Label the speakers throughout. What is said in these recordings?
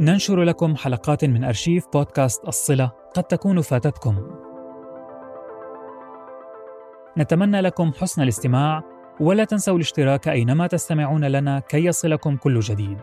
Speaker 1: ننشر لكم حلقات من أرشيف بودكاست الصلة قد تكون فاتتكم. نتمنى لكم حسن الاستماع ولا تنسوا الاشتراك أينما تستمعون لنا كي يصلكم كل جديد.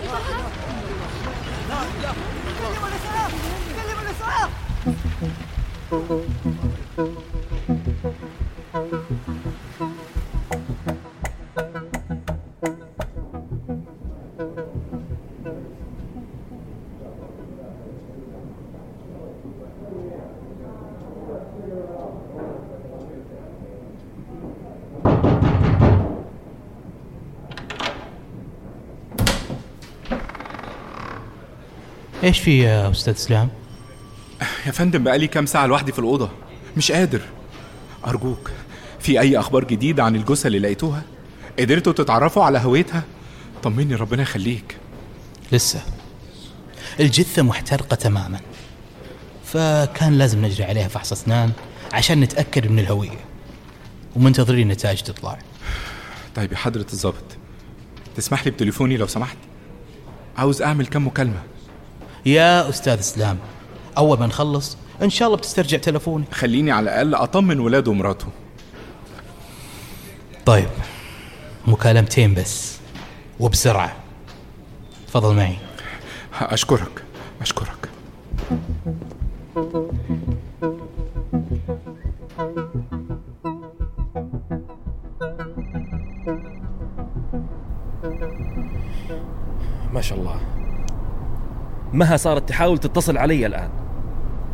Speaker 2: 来，
Speaker 1: 来，快点！我的车啊，快点！我的车啊。
Speaker 2: إيش في يا أستاذ إسلام؟
Speaker 3: يا فندم بقالي كام ساعة لوحدي في الأوضة مش قادر أرجوك في أي أخبار جديدة عن الجثة اللي لقيتوها؟ قدرتوا تتعرفوا على هويتها؟ طمني ربنا يخليك
Speaker 2: لسه الجثة محترقة تماما فكان لازم نجري عليها فحص أسنان عشان نتأكد من الهوية ومنتظرين النتائج تطلع
Speaker 3: طيب يا حضرة الظابط تسمح لي بتليفوني لو سمحت؟ عاوز أعمل كام مكالمة
Speaker 2: يا أستاذ إسلام أول ما نخلص إن شاء الله بتسترجع تلفوني.
Speaker 3: خليني على الأقل أطمن ولاده ومراته.
Speaker 2: طيب مكالمتين بس وبسرعة. تفضل معي.
Speaker 3: أشكرك أشكرك.
Speaker 4: ما شاء الله. مها صارت تحاول تتصل علي الآن.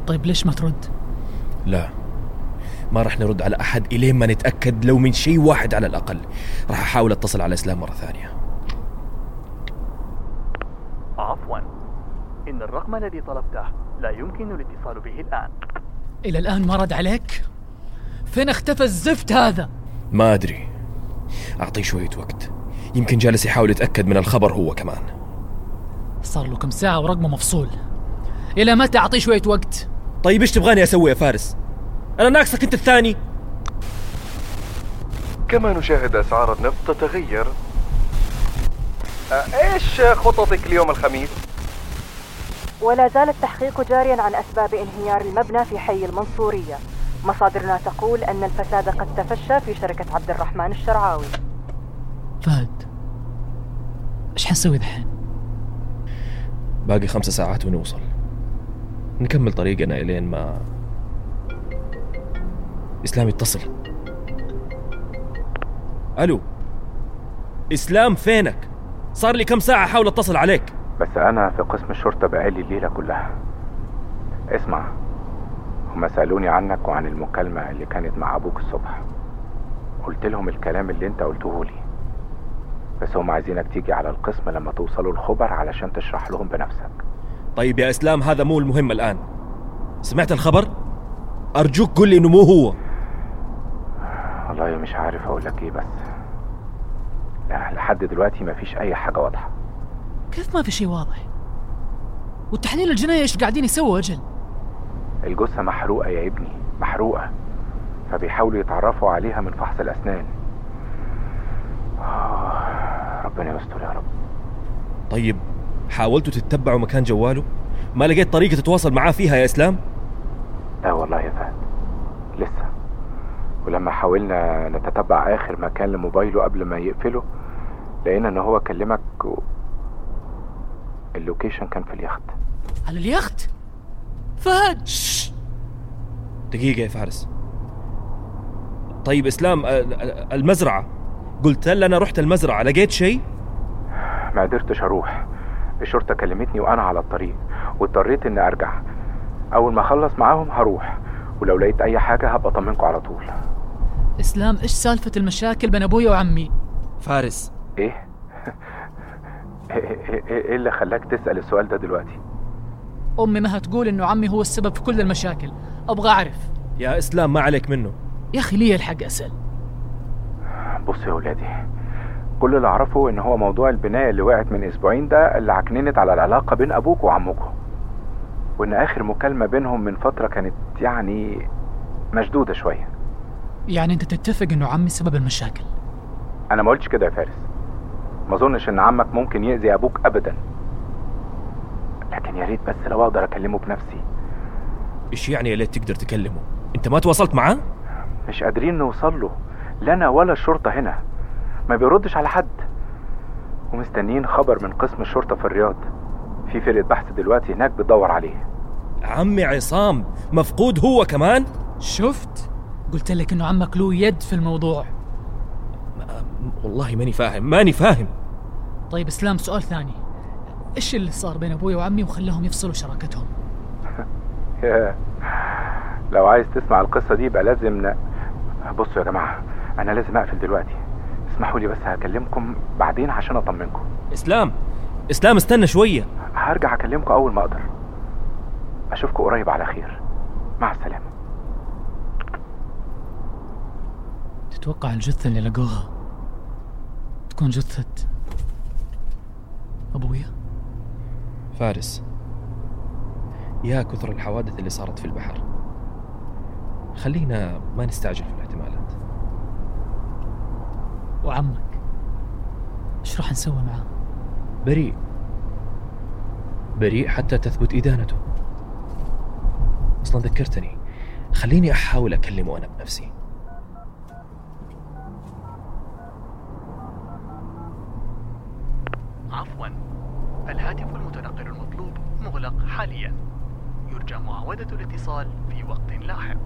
Speaker 5: طيب ليش ما ترد؟
Speaker 4: لا ما راح نرد على أحد إلين ما نتأكد لو من شيء واحد على الأقل. راح أحاول أتصل على إسلام مرة ثانية.
Speaker 6: عفوا. إن الرقم الذي طلبته لا يمكن الاتصال به الآن.
Speaker 5: إلى الآن ما رد عليك؟ فين اختفى الزفت هذا؟
Speaker 4: ما أدري. أعطيه شوية وقت. يمكن جالس يحاول يتأكد من الخبر هو كمان.
Speaker 5: صار له كم ساعة ورقمه مفصول إلى متى أعطيه شوية وقت؟
Speaker 4: طيب إيش تبغاني أسوي يا فارس أنا ناقصك أنت الثاني
Speaker 7: كما نشاهد أسعار النفط تتغير آه، إيش خططك ليوم الخميس؟
Speaker 8: ولا زال التحقيق جاريا عن أسباب انهيار المبنى في حي المنصورية مصادرنا تقول أن الفساد قد تفشى في شركة عبد الرحمن الشرعاوي
Speaker 5: فهد إيش حنسوي دحين؟
Speaker 4: باقي خمسة ساعات ونوصل. نكمل طريقنا إلين ما إسلام يتصل. ألو إسلام فينك؟ صار لي كم ساعة أحاول أتصل عليك.
Speaker 9: بس أنا في قسم الشرطة بقالي الليلة كلها. اسمع هما سألوني عنك وعن المكالمة اللي كانت مع أبوك الصبح. قلت لهم الكلام اللي أنت قلته لي. بس هم عايزينك تيجي على القسم لما توصلوا الخبر علشان تشرح لهم بنفسك.
Speaker 4: طيب يا إسلام هذا مو المهم الآن. سمعت الخبر؟ أرجوك قل لي إنه مو هو.
Speaker 9: والله مش عارف أقول لك إيه بس. لا لحد دلوقتي مفيش أي حاجة واضحة.
Speaker 5: كيف ما في شيء واضح؟ والتحليل الجنائي إيش قاعدين يسووا أجل؟
Speaker 9: الجثة محروقة يا ابني محروقة. فبيحاولوا يتعرفوا عليها من فحص الأسنان آه، ربنا يستر يا رب.
Speaker 4: طيب حاولتوا تتبعوا مكان جواله؟ ما لقيت طريقة تتواصل معاه فيها يا إسلام؟
Speaker 9: لا والله يا فهد لسه. ولما حاولنا نتتبع آخر مكان لموبايله قبل ما يقفله لقينا إن هو كلمك و... اللوكيشن كان في اليخت.
Speaker 5: على اليخت؟ فهد!
Speaker 4: دقيقة يا فارس. طيب إسلام ال- ال- المزرعة. قلت هل أنا رحت المزرعة؟ لقيت شيء؟
Speaker 9: ما قدرتش أروح. الشرطة كلمتني وأنا على الطريق واضطريت إني أرجع. أول ما أخلص معاهم هروح ولو لقيت أي حاجة هبقى أطمنكم على طول.
Speaker 5: إسلام إيش سالفة المشاكل بين ابويا وعمي؟
Speaker 4: فارس.
Speaker 9: إيه؟ إيه إيه- إيه اللي خلاك تسأل السؤال ده دلوقتي؟
Speaker 5: أمي ما هتقول إنه عمي هو السبب في كل المشاكل. أبغى أعرف.
Speaker 4: يا إسلام ما عليك منه.
Speaker 5: يا أخي لي الحق أسأل؟
Speaker 9: بصوا يا ولادي. كل اللي أعرفه إن هو موضوع البناية اللي وقعت من أسبوعين ده اللي عكننت على العلاقة بين أبوك وعمكم وإن آخر مكالمة بينهم من فترة كانت يعني مشدودة شوية.
Speaker 5: يعني أنت تتفق إنه عمي سبب المشاكل؟
Speaker 9: أنا ما قلتش كده يا فارس. ما أظنش إن عمك ممكن يأذي أبوك ابدا. لكن يا ريت بس لو أقدر أكلمه بنفسي.
Speaker 4: إيش يعني يا ليت تقدر تكلمه؟ أنت ما تواصلت معاه؟
Speaker 9: مش قادرين نوصل له. لا أنا ولا الشرطة هنا. ما بيردش على حد. ومستنيين خبر من قسم الشرطة في الرياض. في فرقة بحث دلوقتي هناك بتدور عليه.
Speaker 4: عمي عصام مفقود هو كمان؟
Speaker 5: شفت؟ قلت لك إنه عمك له يد في الموضوع.
Speaker 4: والله ماني فاهم ماني فاهم.
Speaker 5: طيب إسلام سؤال ثاني. إيش اللي صار بين أبوي وعمي وخلاهم يفصلوا شراكتهم.
Speaker 9: لو عايز تسمع القصة دي يبقى لازم ن... بصوا يا جماعة. أنا لازم أقفل دلوقتي. اسمحوا لي بس هكلمكم بعدين عشان أطمنكم.
Speaker 4: إسلام إسلام استنى شوية.
Speaker 9: هرجع أكلمكم أول ما أقدر. أشوفكم قريب على خير. مع السلامة.
Speaker 5: تتوقع الجثة اللي لقوها تكون جثة أبويا؟
Speaker 4: فارس يا كثر الحوادث اللي صارت في البحر. خلينا ما نستعجل
Speaker 5: وعمك. إيش راح نسوي معاه؟
Speaker 4: بريء. بريء حتى تثبت إدانته. أصلا ذكرتني. خليني أحاول أكلمه أنا بنفسي.
Speaker 6: عفوا. الهاتف المتنقل المطلوب مغلق حاليا. يرجى معاودة الاتصال في وقت لاحق.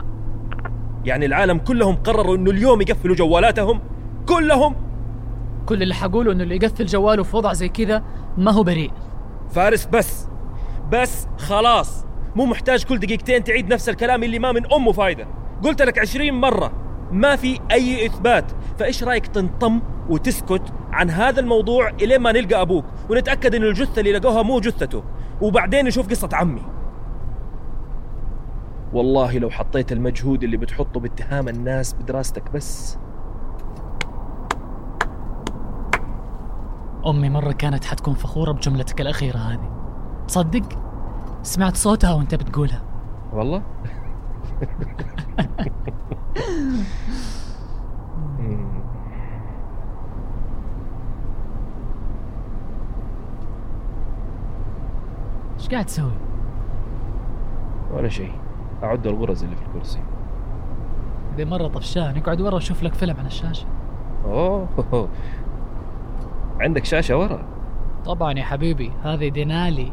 Speaker 4: يعني العالم كلهم قرروا إنه اليوم يقفلوا جوالاتهم؟ كلهم.
Speaker 5: كل اللي حقوله إنه اللي يقفل جواله في وضع زي كذا ما هو بريء.
Speaker 4: فارس بس بس خلاص. مو محتاج كل دقيقتين تعيد نفس الكلام اللي ما من أمه فايدة. قلت لك عشرين مرة ما في أي إثبات. فإيش رأيك تنطم وتسكت عن هذا الموضوع إلين ما نلقى أبوك؟ ونتأكد إن الجثة اللي لقوها مو جثته. وبعدين نشوف قصة عمي. والله لو حطيت المجهود اللي بتحطه باتهام الناس بدراستك بس.
Speaker 5: أمي مرة كانت حتكون فخورة بجملتك الأخيرة هذه. تصدق؟ سمعت صوتها وأنت بتقولها.
Speaker 4: والله؟
Speaker 5: إيش قاعد تسوي؟
Speaker 4: ولا شيء. أعد الغرز اللي في الكرسي.
Speaker 5: ذي مرة طفشان اقعد ورا وشوف لك فيلم على الشاشة.
Speaker 4: أوه. عندك شاشة ورا؟
Speaker 5: طبعا يا حبيبي هذه دينالي.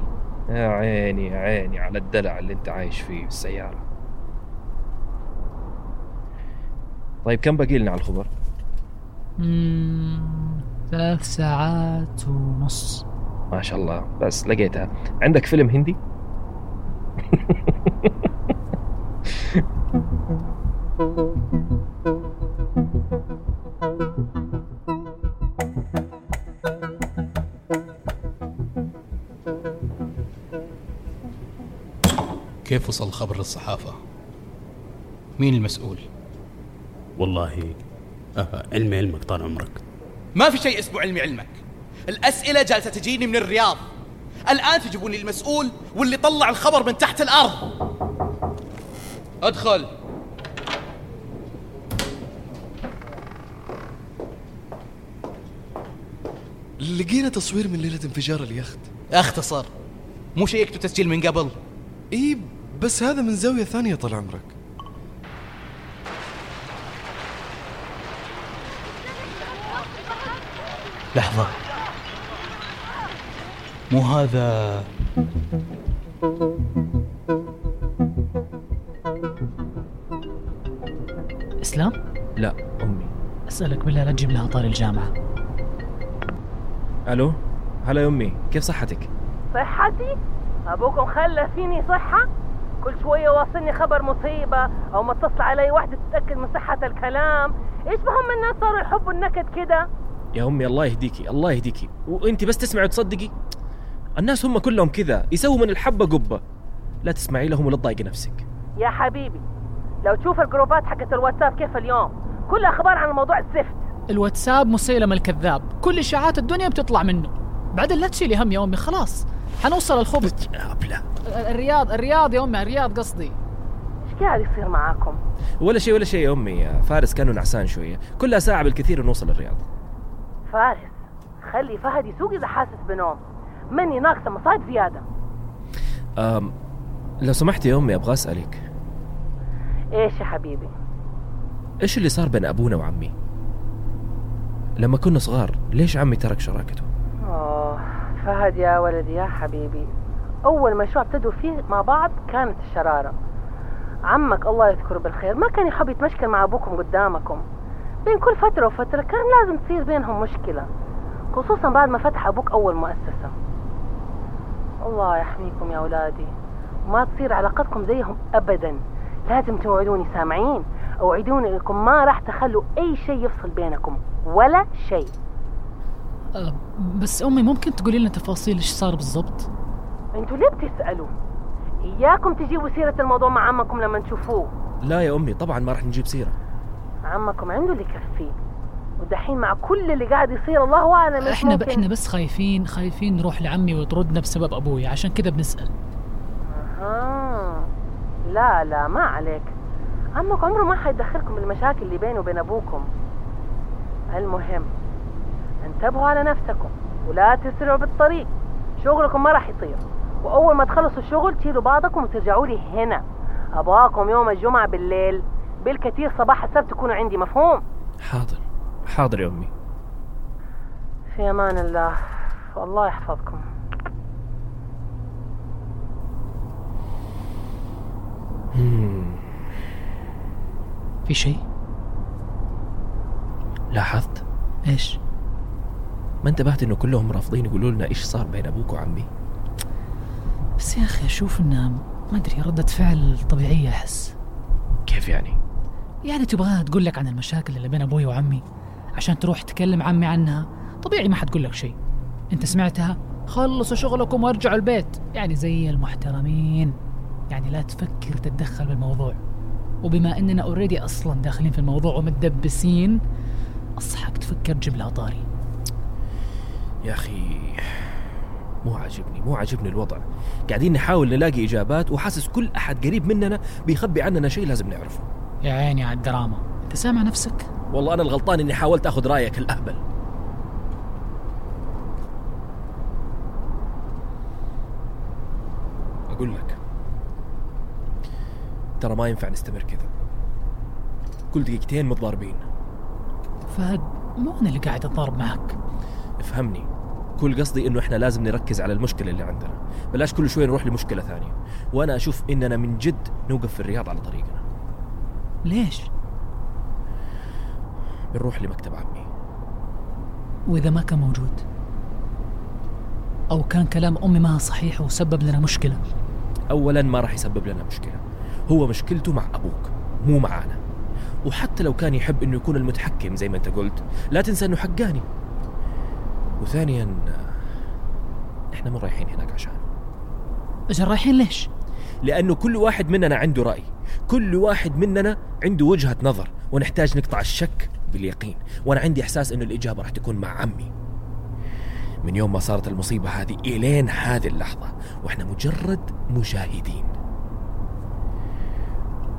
Speaker 4: يا عيني يا عيني على الدلع اللي انت عايش فيه في السيارة. طيب كم باقي لنا على الخبر؟
Speaker 5: مم، ثلاث ساعات ونص.
Speaker 4: ما شاء الله. بس لقيتها. عندك فيلم هندي؟
Speaker 2: كيف وصل الخبر للصحافة؟ مين المسؤول؟
Speaker 10: والله آه علمي علمك طال عمرك.
Speaker 2: ما في شيء اسمه علمي علمك. الأسئلة جالسة تجيني من الرياض. الآن تجيبون لي المسؤول واللي طلع الخبر من تحت الأرض. أدخل.
Speaker 11: لقينا تصوير من ليلة انفجار اليخت.
Speaker 2: اختصر مو شيكتوا تسجيل من قبل.
Speaker 11: إي بس هذا من زاوية ثانية طال عمرك.
Speaker 2: لحظة. مو هذا
Speaker 5: إسلام؟
Speaker 4: لا أمي.
Speaker 5: أسألك بالله لا تجيب لها طاري الجامعة.
Speaker 4: ألو؟ هلا يا أمي كيف صحتك؟
Speaker 8: صحتي؟
Speaker 12: أبوكم خلى فيني صحة؟ كل شوية واصلني خبر مصيبة أو ما اتصل علي واحدة تتأكد من صحة الكلام. إيش بهم الناس صاروا يحبوا النكد كده؟
Speaker 4: يا أمي الله يهديكي الله يهديكي. وانت بس تسمعي وتصدقي؟ الناس هم كلهم كذا يسووا من الحبة قبة. لا تسمعي لهم ولا تضايقي نفسك.
Speaker 12: يا حبيبي لو تشوف الجروبات حقت الواتساب كيف اليوم؟ كل أخبار عن الموضوع الزفت
Speaker 5: الواتساب مسيلم الكذاب. كل إشاعات الدنيا بتطلع منه. بعدين لا تشيلي هم يا أمي خلاص. حنوصل الخبز.
Speaker 4: يا ابله
Speaker 5: الرياض الرياض يا أمي الرياض قصدي.
Speaker 12: إيش قاعد يصير معاكم؟
Speaker 4: ولا شيء ولا شيء يا أمي. يا فارس كانوا نعسان شوية. كلها ساعة بالكثير ونوصل الرياض.
Speaker 12: فارس خلي فهد يسوق إذا حاسس بنوم. مني ناقصة مصايب زيادة.
Speaker 4: أم لو سمحت يا أمي أبغى أسألك.
Speaker 12: إيش يا حبيبي؟
Speaker 4: إيش اللي صار بين أبونا وعمي؟ لما كنا صغار ليش عمي ترك شراكته؟
Speaker 12: فهد يا ولدي يا حبيبي. أول مشروع ابتدوا فيه مع بعض كانت الشرارة. عمك الله يذكره بالخير. ما كان يحب يتمشكل مع أبوكم قدامكم. بين كل فترة وفترة كان لازم تصير بينهم مشكلة. خصوصا بعد ما فتح أبوك أول مؤسسة. الله يحميكم يا أولادي ما تصير علاقتكم زيهم أبدا. لازم توعدوني سامعين؟ أوعدوني إنكم ما راح تخلوا أي شيء يفصل بينكم. ولا شيء.
Speaker 5: بس أمي ممكن تقولي لنا تفاصيل إيش صار بالضبط؟
Speaker 12: أنتوا ليه بتسألوا؟ إياكم تجيبوا سيرة الموضوع مع عمكم لما تشوفوه.
Speaker 4: لا يا أمي طبعا ما راح نجيب سيرة.
Speaker 12: عمكم عنده اللي يكفيه. ودحين مع كل اللي قاعد يصير الله أعلم
Speaker 5: إحنا ب...
Speaker 12: ممكن-
Speaker 5: إحنا بس خايفين خايفين نروح لعمي ويطردنا بسبب أبوي عشان كذا بنسأل.
Speaker 12: آه. لا لا ما عليك. عمك عمره ما حيدخلكم بالمشاكل اللي بينه وبين أبوكم. المهم انتبهوا على نفسكم ولا تسرعوا بالطريق. شغلكم ما راح يطير. وأول ما تخلصوا الشغل تشيلوا بعضكم وترجعوا لي هنا. أبغاكم يوم الجمعة بالليل. بالكثير صباح السبت تكونوا عندي مفهوم؟
Speaker 4: حاضر. حاضر يا أمي.
Speaker 12: في أمان الله. والله يحفظكم.
Speaker 5: في شيء؟
Speaker 4: لاحظت؟
Speaker 5: إيش؟
Speaker 4: ما انتبهت انه كلهم رافضين يقولوا لنا إيش صار بين أبوك وعمي؟
Speaker 5: بس يا أخي أشوف انها ما أدري ردة فعل طبيعية أحس.
Speaker 4: كيف يعني؟
Speaker 5: يعني تبغاها تقول لك عن المشاكل اللي بين أبوي وعمي؟ عشان تروح تكلم عمي عنها؟ طبيعي ما حتقول لك شيء. أنت سمعتها؟ خلصوا شغلكم وارجعوا البيت. يعني زي المحترمين. يعني لا تفكر تتدخل بالموضوع وبما إننا اوريدي أصلا داخلين في الموضوع ومتدبسين اصحك تفكر تجيب لها طاري
Speaker 4: يا أخي مو عاجبني مو عاجبني الوضع. قاعدين نحاول نلاقي إجابات وحاسس كل أحد قريب مننا بيخبي عننا شيء لازم نعرفه.
Speaker 5: يا عيني على الدراما. أنت سامع نفسك؟
Speaker 4: والله أنا الغلطان إني حاولت آخذ رأيك الأهبل. أقول لك ترى ما ينفع نستمر كذا. كل دقيقتين متضاربين.
Speaker 5: فهد مو أنا اللي قاعد اتضارب معك.
Speaker 4: افهمني كل قصدي إنه إحنا لازم نركز على المشكلة اللي عندنا. بلاش كل شوي نروح لمشكلة ثانية. وأنا أشوف إننا من جد نوقف في الرياض على طريقنا.
Speaker 5: ليش؟
Speaker 4: بنروح لمكتب عمي.
Speaker 5: وإذا ما كان موجود أو كان كلام أمي ما صحيح وسبب لنا مشكلة.
Speaker 4: اولا ما راح يسبب لنا مشكلة. هو مشكلته مع أبوك مو معانا. وحتى لو كان يحب إنه يكون المتحكم زي ما أنت قلت لا تنسى إنه حقاني. وثانيا إحنا مو رايحين هناك عشان.
Speaker 5: أجل رايحين ليش؟
Speaker 4: لأنه كل واحد مننا عنده رأي. كل واحد مننا عنده وجهة نظر ونحتاج نقطع الشك باليقين. وأنا عندي إحساس إنه الإجابة راح تكون مع عمي. من يوم ما صارت المصيبة هذه إلين هذه اللحظة وإحنا مجرد مشاهدين.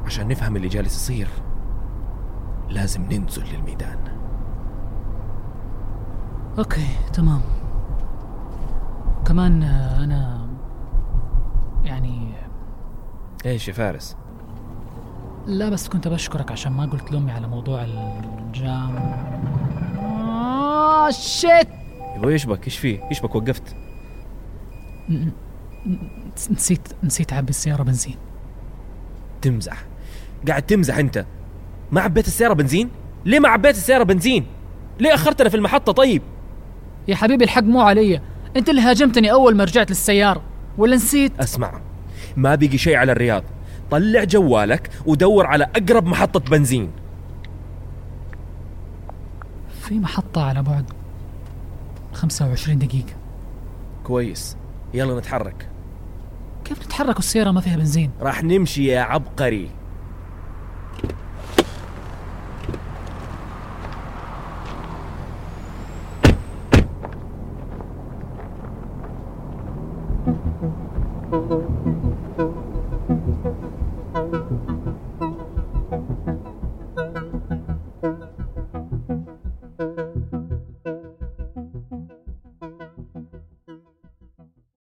Speaker 4: عشان نفهم اللي جالس يصير لازم ننزل للميدان.
Speaker 5: okay تمام. كمان آه، أنا يعني
Speaker 4: إيش يا فارس؟
Speaker 5: لا بس كنت بشكرك عشان ما قلت لأمي على موضوع الجام. آه shit
Speaker 4: يبغى يشبك إيش فيه؟ إيش بك وقفت
Speaker 5: نسيت نسيت أعبي السيارة بنزين.
Speaker 4: تمزح. قاعد تمزح أنت. ما عبيت السيارة بنزين؟ ليه ما عبيت السيارة بنزين؟ ليه أخرتنا في المحطة طيب؟
Speaker 5: يا حبيبي الحق مو علي. انت اللي هاجمتني أول ما رجعت للسيارة. ولا نسيت؟
Speaker 4: أسمع ما بيجي شيء على الرياض. طلع جوالك ودور على أقرب محطة بنزين.
Speaker 5: في محطة على بعد 25 دقيقة.
Speaker 4: كويس. يلا نتحرك.
Speaker 5: كيف نتحرك والسيارة ما فيها بنزين؟
Speaker 4: راح نمشي يا عبقري.